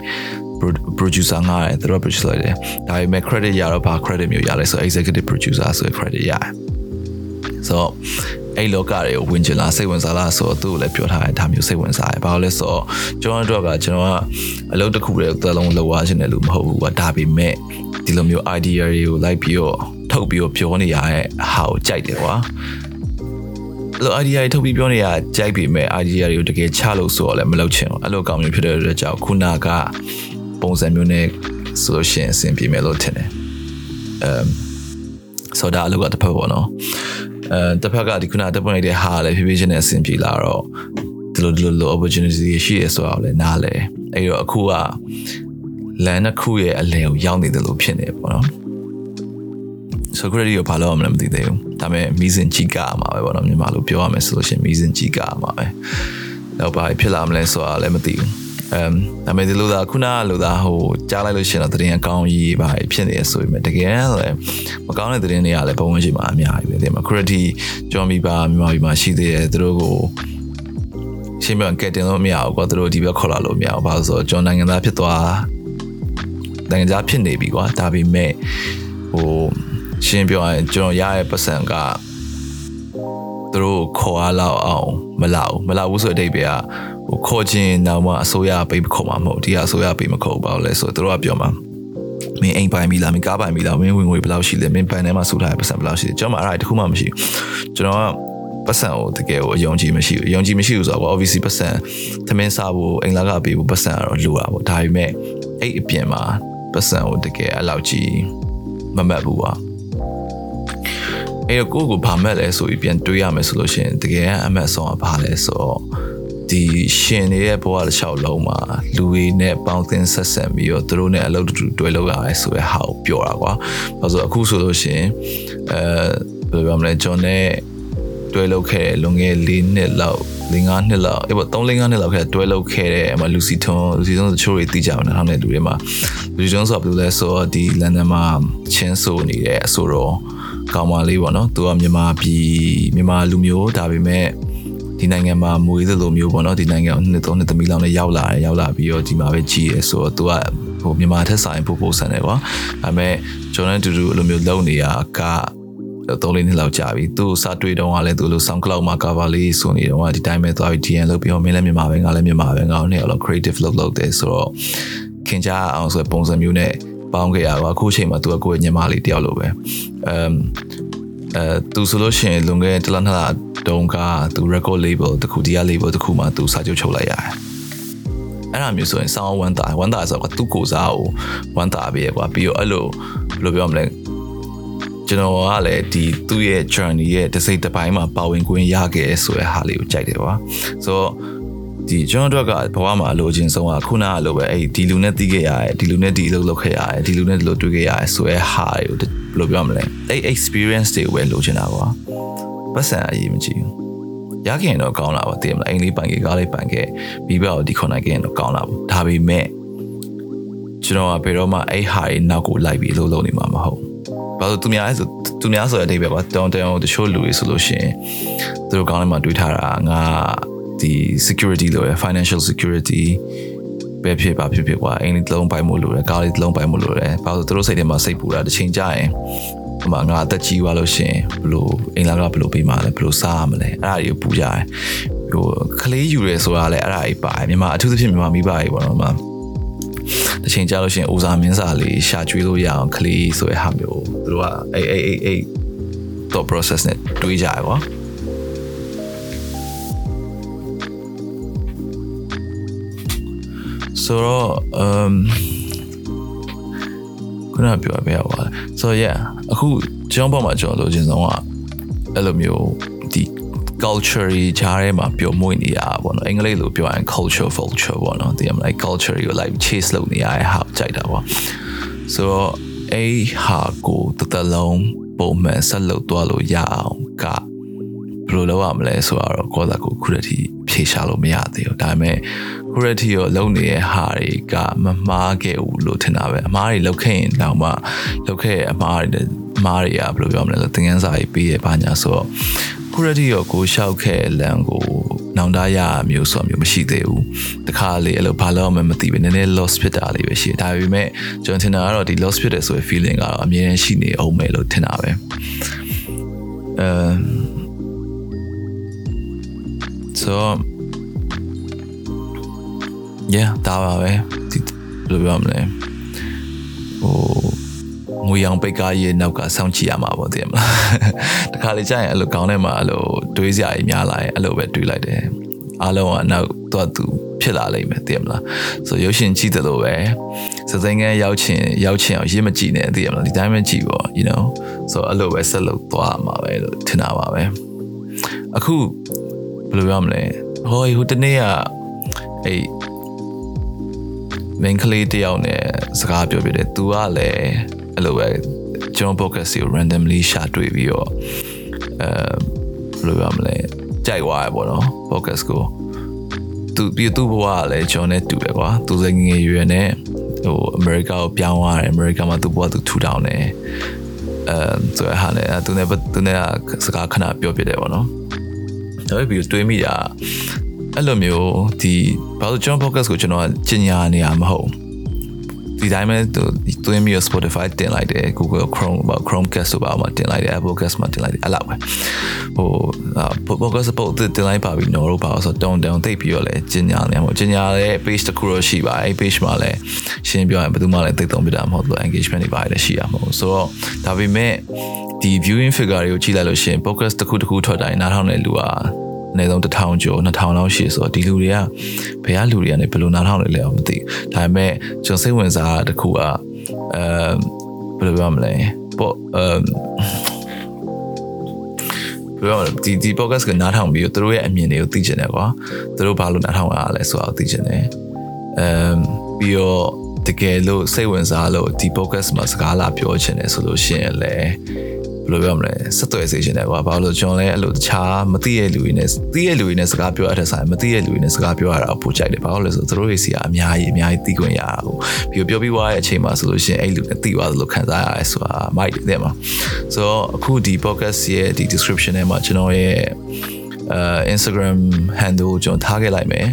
producer ငှားတယ်သူတို့ produce လုပ်တယ်ဒါပေမဲ့ credit ရတော့ဘာ credit မျိုးရလဲဆို executive producer ဆို credit ရတယ်ဆိုတော့အဲ့လောကတွေကိုဝင်ချင်လားစိတ်ဝင်စားလားဆိုတော့သူ့ကိုလည်းပြောထားတယ်ဒါမျိုးစိတ်ဝင်စားတယ်ဘာလို့လဲဆိုတော့ကျွန်တော်တို့ကကျွန်တော်ကအလုပ်တစ်ခုတည်းသလုံးလောက်ရခြင်းတယ်လို့မဟုတ်ဘူးကွာဒါပေမဲ့ဒီလိုမျိုး idea တွေကိုလိုက်ပြီးတော့ ထုတ်ပြီးတော့ပြောနေရတဲ့ဟာကိုကြိုက်တယ်ကွာအဲ့လို idea တွေထုတ်ပြီးပြောနေရကြိုက်ပြီမဲ့ idea တွေကိုတကယ်ချလို့ဆိုတော့လည်းမလုပ်ချင်ဘူးအဲ့လိုကောင်မျိုးဖြစ်တဲ့အတွက်ကြောင့်ခုနကပုံစံမျိုးနဲ့ဆိုလို့ရှိရင်အဆင်ပြေမယ်လို့ထင်တယ်အမ်ဆိုတော့အလုပ်ကတစ်ဖက်ပေါ့နော်အဲတစ်ဖက်ကဒီခုနတက်ပွင့်လိုက်တဲ့ဟာလည်းဖြည်းဖြည်းချင်းနဲ့အဆင်ပြေလာတော့ဒီလိုဒီလိုလို opportunity ရှိရဆိုတော့လည်းနားလဲအဲ့တော့အခုကလန်တစ်ခုရဲ့အလယ်ကိုရောက်နေတယ်လို့ဖြစ်နေပေါ့နော် ဆိုခရဒီကိုဘာလို့မလဲမသိသေးဘူးဒါပေမဲ့မီးစင်ကြီးကမှာပဲပေါ့နော်မြန်မာလိုပြောရမယ်ဆိုလို့ရှိရင်မီးစင်ကြီးကမှာပဲတော့ဘာဖြစ်လာမလဲဆိုတာလည်းမသိဘူးအမ်ဒါပေမဲ့ဒီလိုသာခုနကလိုသာဟိုကြားလိုက်လို့ရှိရင်တော့တရင်အကောင်းကြီးပါဖြစ်နေရဆိုပေမဲ့တကယ်လည်းမကောင်းတဲ့တရင်တွေကလည်းဘဝဝင်ရှိမှာအများကြီးပဲဒီမှာ credit ကြော်မိပါမြန်မာပြည်မှာရှိသေးတယ်သူတို့ကိုရှင်းပြကဲတင်လို့မရဘူးကွာသူတို့ဒီဘက်ခေါ်လာလို့မရဘူးဘာလို့ဆိုတော့ကျွန်တော်နိုင်ငံသားဖြစ်သွားနိုင်ငံသားဖြစ်နေပြီကွာဒါပေမဲ့ဟို ရှင်းပြောရင်ကျွန်တော်ရရဲ့ပတ်စံကသူတို့ခေါ်အားလောက်အောင်မလောက်မလောက်ဘူးဆိုတဲ့အဓိပ္ပာယ်ကဟိုခေါ်ခြင်းတော့မှအစိုးရပိတ်ခေါ်မှာမဟုတ်ဒီကအစိုးရပိတ်မခေါ်ပါဘူးလဲဆိုတော့သူတို့ကပြောမှာမင်းအိမ်ပိုင်ပြီလားမင်းကားပိုင်ပြီလားမင်းဝင်ငွေဘယ်လောက်ရှိလဲမင်းဘဏ်ထဲမှာစုထားတဲ့ပတ်စံဘယ်လောက်ရှိလဲကျွန်တော်အဲ့ဒါတခုမှမရှိဘူးကျွန်တော်ကပတ်စံကိုတကယ်ကိုအယုံကြည်မရှိဘူးအယုံကြည်မရှိဘူးဆိုတော့ obviously ပတ်စံသမင်းစားဖို့အိမ်လာကပေးဖို့ပတ်စံကတော့လိုတာပေါ့ဒါပေမဲ့အဲ့အပြင်မှာပတ်စံကိုတကယ်အဲ့လောက်ကြီးမမတ်ဘူးပါ အဲ့တော့ကိုကိုဘာမက်လဲဆိုပြီးပြန်တွေးရမယ်ဆိုလို့ရှိရင်တကယ်အမတ်ဆောင်ကဘာလဲဆိုတော့ဒီရှင်နေတဲ့ဘဝတစ်လျှောက်လုံးမှာလူတွေနဲ့ပေါင်းသင်းဆက်ဆံပြီးတော့သူတို့နဲ့အလုပ်တူတွဲလုပ်ရတယ်ဆိုတဲ့ဟာကိုပြောတာကွာ။ဘာလို့အခုဆိုလို့ရှိရင်အဲဘယ်လိုပြောမလဲကျွန်တော်နဲ့တွဲလုပ်ခဲ့တဲ့လွန်ခဲ့၄နှစ်လောက်၄၅နှစ်လောက်အေးပေါ့၃၄၅နှစ်လောက်ခဲ့တွဲလုပ်ခဲ့တဲ့အမလူစီထွန်းလူစီထွန်းတချို့တွေသိကြအောင်နောက်နဲ့လူတွေမှာလူစီထွန်းဆိုတာဘယ်လိုလဲဆိုတော့ဒီလန်ဒန်မှာချင်းဆိုနေတဲ့အဆိုတော့ ကောင်းမလေးပေါ့နော်သူကမြန်မာပြည်မြန်မာလူမျိုးဒါပေမဲ့ဒီနိုင်ငံမှာမွေးသလိုမျိုးပေါ့နော်ဒီနိုင်ငံကိုနှစ်သုံးနှစ်သမီးလောင်နဲ့ရောက်လာတယ်ရောက်လာပြီးတော့ဒီမှာပဲကြီးရဲဆိုတော့သူကဟိုမြန်မာထက်ဆိုင်ပို့ပို့ဆန်တယ်ကွာဒါပေမဲ့ကျွန်တော်နဲ့တူတူအဲ့လိုမျိုးလုပ်နေရကသုံးလေးနှစ်လောက်ကြာပြီသူစတွေ့တော့ကလည်းသူလို SoundCloud မှာ cover လေးဆိုနေတော့ဒီတိုင်းပဲသွားပြီး DN လုပ်ပြီးတော့မင်းလည်းမြန်မာပဲငါလည်းမြန်မာပဲငါတို့နဲ့အဲ့လို creative လုပ်လုပ်တယ်ဆိုတော့ခင်ကြအောင်ဆိုပုံစံမျိုးနဲ့ ပေါင်းခဲ့ရပါအခုချိန်မှာသူကကိုယ့်ရဲ့ညီမလေးတယောက်လိုပဲအမ်အဲသူဆိုလို့ရှိရင်လွန်ခဲ့တဲ့တလနှစ်လတုန်းကသူ record label တခုဒီက label တခုမှသူစာချုပ်ချုပ်လိုက်ရတယ်အဲ့ဒါမျိုးဆိုရင်စောင်းဝမ်းတာဝမ်းတာဆိုတော့သူ့ကိုစားကိုဝမ်းတာပဲကွာပြီးတော့အဲ့လိုဘယ်လိုပြောမလဲကျွန်တော်ကလည်းဒီသူ့ရဲ့ journey ရဲ့တစ်စိတ်တစ်ပိုင်းမှာပါဝင်ခွင့်ရခဲ့ဆိုတဲ့ဟာလေးကိုကြိုက်တယ်ကွာဆိုတော့ ဒီကျွန်တော်တို့ကဘဝမှာအလိုချင်ဆုံးကခုနကလိုပဲအဲ့ဒီလူနဲ့တီးခဲ့ရတယ်ဒီလူနဲ့ဒီအလုပ်လုပ်ခဲ့ရတယ်ဒီလူနဲ့ဒီလိုတွေ့ခဲ့ရတယ်ဆိုရဲဟာကိုဘယ်လိုပြောမလဲအဲ့ experience တွေကိုပဲလိုချင်တာကွာပတ်စံအရေးမကြီးဘူးရခင်တော့ကောင်းလာပါတည်မလားအိမ်လေးပိုင်ခဲ့ကားလေးပိုင်ခဲ့ပြီးတော့ဒီခွန်နိုင်ခင်တော့ကောင်းလာပါဒါပေမဲ့ကျွန်တော်ကဘယ်တော့မှအဲ့ဟာတွေနောက်ကိုလိုက်ပြီးအလုပ်လုပ်နေမှာမဟုတ်ဘာလို့သူများလဲဆိုသူများဆိုတဲ့အဓိပ္ပာယ်ကတောင်းတန်းတချို့လူတွေဆိုလို့ရှိရင်သူတို့ကောင်းလေးမှာတွေးထားတာငါ ဒီ security လို့ရ financial security ပဲဖြစ်ပါဖြစ်ဖြစ်ကွာအိမ်လေးတစ်လုံးပိုင်မို့လို့ရကားလေးတစ်လုံးပိုင်မို့လို့ရဘာလို့သူတို့စိတ်ထဲမှာစိတ်ပူတာတစ်ချိန်ကြာရင်ဟိုမှာငါအသက်ကြီးသွားလို့ရှင်ဘလို့အိမ်လာကဘလို့ပေးမှလဲဘလို့စားရမလဲအဲ့ဒါတွေကိုပူကြတယ်ဟိုကလေးယူရဲဆိုတာလည်းအဲ့ဒါကြီးပါတယ်မြန်မာအထူးသဖြင့်မြန်မာမိဘကြီးပေါ့နော်မှာတစ်ချိန်ကြာလို့ရှင်အိုစာမင်းစာလေးရှာကျွေးလို့ရအောင်ကလေးဆိုတဲ့ဟာမျိုးသူတို့ကအဲ့အဲ့အဲ့အဲ့ thought process နဲ့တွေးကြရကွာ ဆိုတော့ um ခုနပြောပြရပါဆိုတော့ yeah အခုကျွန်တော်ဘောမှာကျွန်တော်လိုချင်ဆုံးကအဲ့လိုမျိုးဒီ culture ကြီးခြားထဲမှာပျော်မွေ့နေရတာပေါ့နော်အင်္ဂလိပ်လိုပြောရင် culture vulture ပေါ့နော်ဒီမှာ like culture ကို like chase လုပ်နေရတဲ့ဟာကြိုက်တာပေါ့ဆိုတော့အဲ့ဟာကိုတသက်လုံးပုံမှန်ဆက်လုပ်သွားလို့ရအောင်က ဘယ်လိုလုပ်ရမလဲဆိုတော့ကိုယ့်သာကိုခုရတီဖြေရှာလို့မရသေးဘူးဒါပေမဲ့ခုရတီရောလုပ်နေတဲ့ဟာတွေကမမှားခဲ့ဘူးလို့ထင်တာပဲအမားတွေလုပ်ခဲ့ရင်တော့မှလုပ်ခဲ့အမားတွေအမားတွေကဘယ်လိုပြောမလဲသင်ခန်းစာကြီးပေးရပါညာဆိုတော့ခုရတီရောကိုရှောက်ခဲ့လမ်းကိုနောင်တရမျိုးဆိုမျိုးမရှိသေးဘူးတခါလေအဲ့လိုဘာလို့မှမသိဘူးနည်းနည်း loss ဖြစ်တာလေးပဲရှိတယ်ဒါပေမဲ့ကျွန်တော်ထင်တာကတော့ဒီ loss ဖြစ်တယ်ဆိုတဲ့ feeling ကတော့အမြဲတမ်းရှိနေအောင်မယ်လို့ထင်တာပဲအဲ so yeah ဒါပါပဲဒီဘယ်လိုပြောမလဲဟိုငွေရောင်ပိတ်ကားရဲ့နောက်ကစောင့်ကြည့်ရမှာပေါ့တည်မလားတခါလေကြာရင်အဲ့လိုကောင်းထဲမှာအဲ့လိုတွေးစရာကြီးများလာရင်အဲ့လိုပဲတွေးလိုက်တယ်အားလုံးကနောက်တော့သူဖြစ်လာလိမ့်မယ်တည်မလားဆိုရုပ်ရှင်ကြည့်တယ်လို့ပဲစစိန်ကရောက်ချင်ရောက်ချင်အောင်ရစ်မကြည့်နဲ့တည်မလားဒီတိုင်းပဲကြည့်ပေါ့ you know ဆိုအဲ့လိုပဲဆက်လုပ်သွားမှာပဲလို့ထင်တာပါပဲအခု ဘယ်လိုပြောမလဲဟိုဟိုတနေ့ကအဲ့ main ကလေးတယောက်နဲ့စကားပြောပြတယ်။ तू ကလည်းအဲ့လိုပဲကျွန်တော် podcast ကို randomly ရှာတွေ့ပြီးတော့အဲဘယ်လိုပြောမလဲကြိုက်သွားရပေါ့နော် podcast ကိုသူပြီးသူ့ဘဝကလည်းကျွန်တော်နဲ့တူတယ်ကွာသူစငယ်ရွယ်နဲ့ဟိုအမေရိကကိုပြောင်းသွားတယ်အမေရိကမှာသူ့ဘဝသူထူထောင်တယ်အဲဆိုရဟာနဲ့သူနဲ့သူနဲ့စကားခဏပြောပြတယ်ပေါ့နော် ဒါပေမဲ့တွေးမိတာအဲ့လိုမျိုးဒီဘာလို့ကျွန်တော် podcast ကိုကျွန်တော်ကျင်ညာနေရမဟုတ် ဒီတိုင်းပဲသူသွင်းပြီး Spotify တင်လိုက်တယ် Google Chrome ဘာ Chromecast ဆိုပါမှတင်လိုက်တယ် Apple Cast မှာတင်လိုက်တယ်အဲ့လောက်ပဲဟို podcast ပုတ်တင်လိုက်ပါပြီနော်တော့ပါဆိုတော့တောင်းတောင်းသိပြီးတော့လဲကျင်ညာနေမှာကျင်ညာတဲ့ page တစ်ခုတော့ရှိပါအဲ့ page မှာလဲရှင်းပြောရင်ဘယ်သူမှလည်းသိသုံးပြတာမဟုတ်ဘူး engagement တွေပါတယ်ရှိရမှာဆိုတော့ဒါပေမဲ့ဒီ viewing figure တွေကိုကြည့်လိုက်လို့ရှိရင် podcast တစ်ခုတစ်ခုထွက်တိုင်းနားထောင်တဲ့လူက အနည်းဆုံး1000ကျော်2000လောက်ရှိဆိုတော့ဒီလူတွေကဘယ်ကလူတွေကနေဘယ်လိုနားထောင်နေလဲမသိဒါပေမဲ့ကျွန်တော်စိတ်ဝင်စားတာတစ်ခုကအဲဘယ်လိုပြောမလဲပေါ့အဲပြောဒီဒီ podcast ကနားထောင်ပြီးတော့သူတို့ရဲ့အမြင်တွေကိုသိချင်တယ်ကွာသူတို့ဘာလို့နားထောင်ရလဲဆိုတာကိုသိချင်တယ်အမ်ပြီးတော့တကယ်လို့စိတ်ဝင်စားလို့ဒီ podcast မှာစကားလာပြောချင်တယ်ဆိုလို့ရှိရင်လည်း ဘယ်လိုပြောမလဲဆက်သွယ်စေချင်တယ်ကွာဘာလို့ကျွန်တော်လည်းအဲ့လိုတခြားမသိတဲ့လူတွေနဲ့သိတဲ့လူတွေနဲ့စကားပြောရတဲ့ဆိုင်မသိတဲ့လူတွေနဲ့စကားပြောရတာပိုကြိုက်တယ်ဘာလို့လဲဆိုတော့သူတို့တွေစီကအများကြီးအများကြီးသိခွင့်ရတာကိုပြီးပြောပြီးွားတဲ့အချိန်မှာဆိုလို့ရှိရင်အဲ့လူနဲ့သိသွားသလိုခံစားရတယ်ဆိုတာမိုက်တယ်မှာဆိုတော့အခုဒီ podcast ရဲ့ဒီ description ထဲမှာကျွန်တော်ရဲ့အဲ Instagram handle ကိုကျွန်တော်ထားခဲ့လိုက်မယ်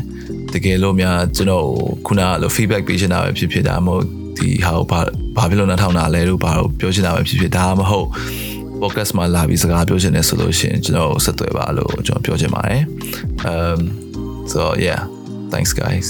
တကယ်လို့များကျွန်တော်ခုနကလို feedback ပေးချင်တာပဲဖြစ်ဖြစ်ဒါမှမဟုတ်ဒီဟာကိုဘာဘာဖြစ်လို့နှထောင်တာလဲလို့ဘာလို့ပြောချင်တာပဲဖြစ်ဖြစ်ဒါမှမဟုတ် podcast မှာလာပြီးစကားပြောချင်တယ်ဆိုလို့ရှိရင်ကျွန်တော်ဆက်သွယ်ပါလို့ကျွန်တော်ပြောချင်ပါတယ် um so yeah thanks guys